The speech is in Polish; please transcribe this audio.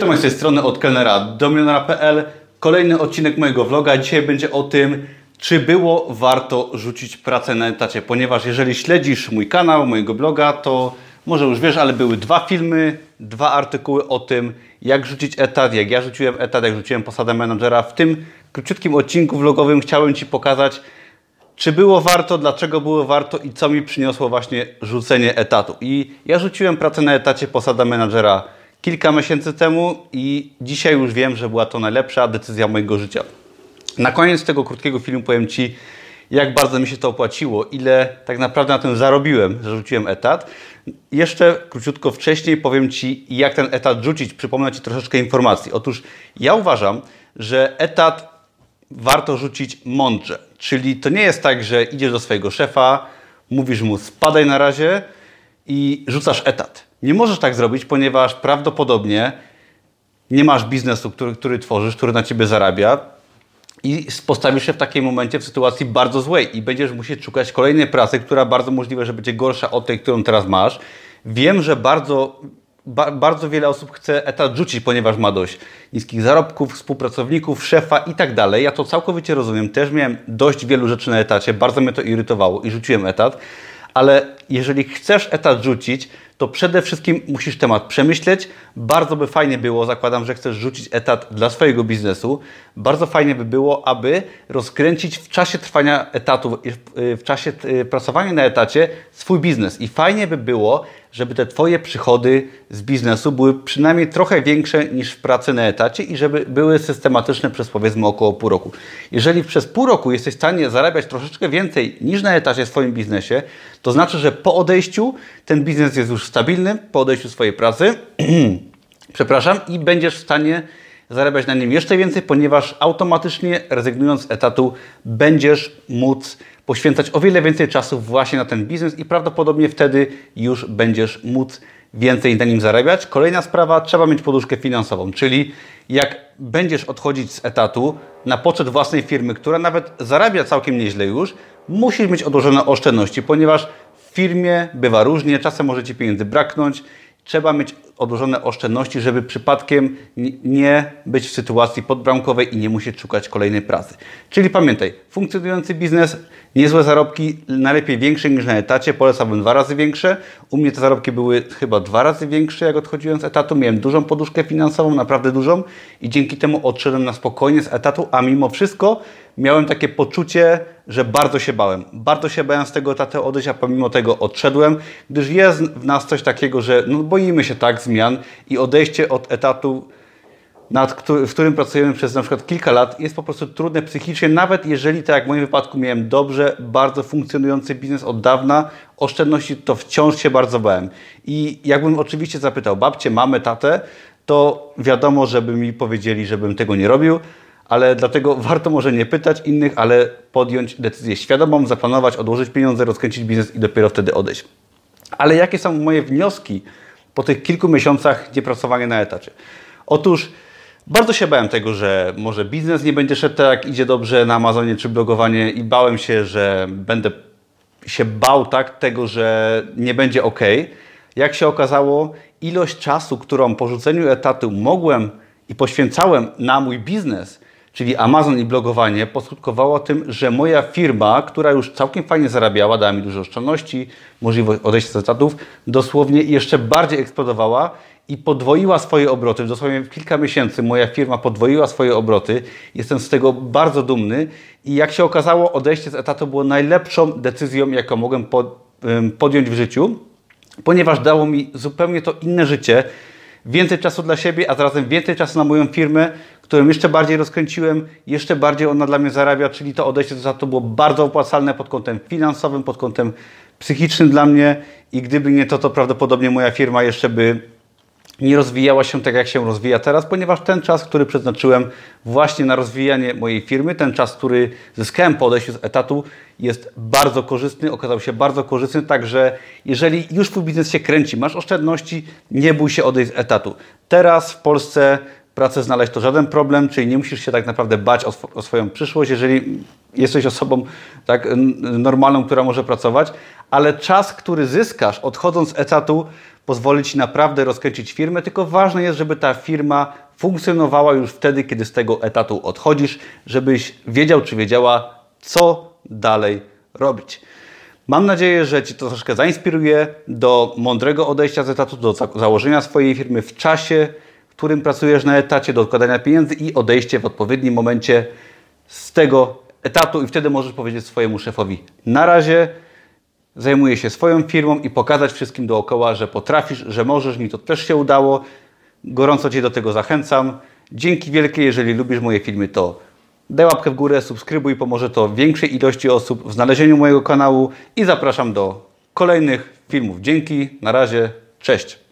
Cześć, z tej strony od kelnera do milionera.pl. Kolejny odcinek mojego vloga. Dzisiaj będzie o tym, czy było warto rzucić pracę na etacie, ponieważ jeżeli śledzisz mój kanał, mojego bloga, to może już wiesz, ale były dwa filmy, dwa artykuły o tym, jak rzucić etat, jak ja rzuciłem etat, jak rzuciłem posadę menadżera. W tym króciutkim odcinku vlogowym chciałem Ci pokazać, czy było warto, dlaczego było warto i co mi przyniosło właśnie rzucenie etatu. I ja rzuciłem pracę na etacie posada menadżera kilka miesięcy temu i dzisiaj już wiem, że była to najlepsza decyzja mojego życia. Na koniec tego krótkiego filmu powiem Ci, jak bardzo mi się to opłaciło, ile tak naprawdę na tym zarobiłem, że rzuciłem etat. Jeszcze króciutko wcześniej powiem Ci, jak ten etat rzucić. Przypomnę Ci troszeczkę informacji. Otóż ja uważam, że etat warto rzucić mądrze. Czyli to nie jest tak, że idziesz do swojego szefa, mówisz mu spadaj na razie i rzucasz etat. Nie możesz tak zrobić, ponieważ prawdopodobnie nie masz biznesu, który, który tworzysz, który na ciebie zarabia i postawisz się w takim momencie w sytuacji bardzo złej i będziesz musieć szukać kolejnej pracy, która bardzo możliwe, że będzie gorsza od tej, którą teraz masz. Wiem, że bardzo ba bardzo wiele osób chce etat rzucić, ponieważ ma dość niskich zarobków, współpracowników, szefa i tak dalej. Ja to całkowicie rozumiem. Też miałem dość wielu rzeczy na etacie, bardzo mnie to irytowało i rzuciłem etat, ale jeżeli chcesz etat rzucić, to przede wszystkim musisz temat przemyśleć. Bardzo by fajnie było, zakładam, że chcesz rzucić etat dla swojego biznesu. Bardzo fajnie by było, aby rozkręcić w czasie trwania etatu, w czasie y, pracowania na etacie swój biznes. I fajnie by było, żeby te Twoje przychody z biznesu były przynajmniej trochę większe niż w pracy na etacie i żeby były systematyczne przez powiedzmy około pół roku. Jeżeli przez pół roku jesteś w stanie zarabiać troszeczkę więcej niż na etacie w swoim biznesie, to znaczy, że po odejściu ten biznes jest już stabilny, po odejściu swojej pracy, przepraszam, i będziesz w stanie zarabiać na nim jeszcze więcej, ponieważ automatycznie rezygnując z etatu będziesz móc poświęcać o wiele więcej czasu właśnie na ten biznes i prawdopodobnie wtedy już będziesz móc więcej na nim zarabiać. Kolejna sprawa, trzeba mieć poduszkę finansową, czyli jak będziesz odchodzić z etatu na poczet własnej firmy, która nawet zarabia całkiem nieźle już, musisz mieć odłożone oszczędności, ponieważ firmie bywa różnie, czasem może Ci pieniędzy braknąć, trzeba mieć odłożone oszczędności, żeby przypadkiem nie być w sytuacji podbramkowej i nie musieć szukać kolejnej pracy. Czyli pamiętaj, funkcjonujący biznes, niezłe zarobki, najlepiej większe niż na etacie, polecałbym dwa razy większe. U mnie te zarobki były chyba dwa razy większe, jak odchodziłem z etatu. Miałem dużą poduszkę finansową, naprawdę dużą i dzięki temu odszedłem na spokojnie z etatu, a mimo wszystko miałem takie poczucie, że bardzo się bałem. Bardzo się bałem z tego etatu odejść, a pomimo tego odszedłem, gdyż jest w nas coś takiego, że no boimy się tak zmian i odejście od etatu, nad, w którym pracujemy przez na przykład kilka lat, jest po prostu trudne psychicznie, nawet jeżeli, tak jak w moim wypadku, miałem dobrze, bardzo funkcjonujący biznes od dawna, oszczędności, to wciąż się bardzo bałem. I jakbym oczywiście zapytał babcię, mamę, tatę, to wiadomo, żeby mi powiedzieli, żebym tego nie robił, ale dlatego warto może nie pytać innych, ale podjąć decyzję świadomą, zaplanować, odłożyć pieniądze, rozkręcić biznes i dopiero wtedy odejść. Ale jakie są moje wnioski po tych kilku miesiącach niepracowania na etacie? Otóż bardzo się bałem tego, że może biznes nie będzie szedł tak, idzie dobrze na Amazonie czy blogowanie i bałem się, że będę się bał tak tego, że nie będzie ok. Jak się okazało, ilość czasu, którą po rzuceniu etatu mogłem i poświęcałem na mój biznes, czyli Amazon i blogowanie, poskutkowało tym, że moja firma, która już całkiem fajnie zarabiała, dała mi dużo oszczędności, możliwość odejścia z etatów, dosłownie jeszcze bardziej eksplodowała i podwoiła swoje obroty. Dosłownie w kilka miesięcy moja firma podwoiła swoje obroty. Jestem z tego bardzo dumny i jak się okazało, odejście z etatu było najlepszą decyzją, jaką mogłem podjąć w życiu, ponieważ dało mi zupełnie to inne życie, więcej czasu dla siebie, a zarazem więcej czasu na moją firmę, którą jeszcze bardziej rozkręciłem, jeszcze bardziej ona dla mnie zarabia, czyli to odejście do to było bardzo opłacalne pod kątem finansowym, pod kątem psychicznym dla mnie i gdyby nie to, to prawdopodobnie moja firma jeszcze by nie rozwijała się tak, jak się rozwija teraz, ponieważ ten czas, który przeznaczyłem właśnie na rozwijanie mojej firmy, ten czas, który zyskałem po odejściu z etatu, jest bardzo korzystny, okazał się bardzo korzystny, także jeżeli już Twój biznes się kręci, masz oszczędności, nie bój się odejść z etatu. Teraz w Polsce pracę znaleźć to żaden problem, czyli nie musisz się tak naprawdę bać o, o swoją przyszłość, jeżeli jesteś osobą tak normalną, która może pracować, ale czas, który zyskasz odchodząc z etatu, pozwoli Ci naprawdę rozkręcić firmę, tylko ważne jest, żeby ta firma funkcjonowała już wtedy, kiedy z tego etatu odchodzisz, żebyś wiedział czy wiedziała, co dalej robić. Mam nadzieję, że Ci to troszkę zainspiruje do mądrego odejścia z etatu, do założenia swojej firmy w czasie, którym pracujesz na etacie, do odkładania pieniędzy i odejście w odpowiednim momencie z tego etatu i wtedy możesz powiedzieć swojemu szefowi na razie, zajmuję się swoją firmą i pokazać wszystkim dookoła, że potrafisz, że możesz, mi to też się udało. Gorąco Cię do tego zachęcam. Dzięki wielkie, jeżeli lubisz moje filmy, to daj łapkę w górę, subskrybuj, pomoże to większej ilości osób w znalezieniu mojego kanału i zapraszam do kolejnych filmów. Dzięki, na razie, cześć.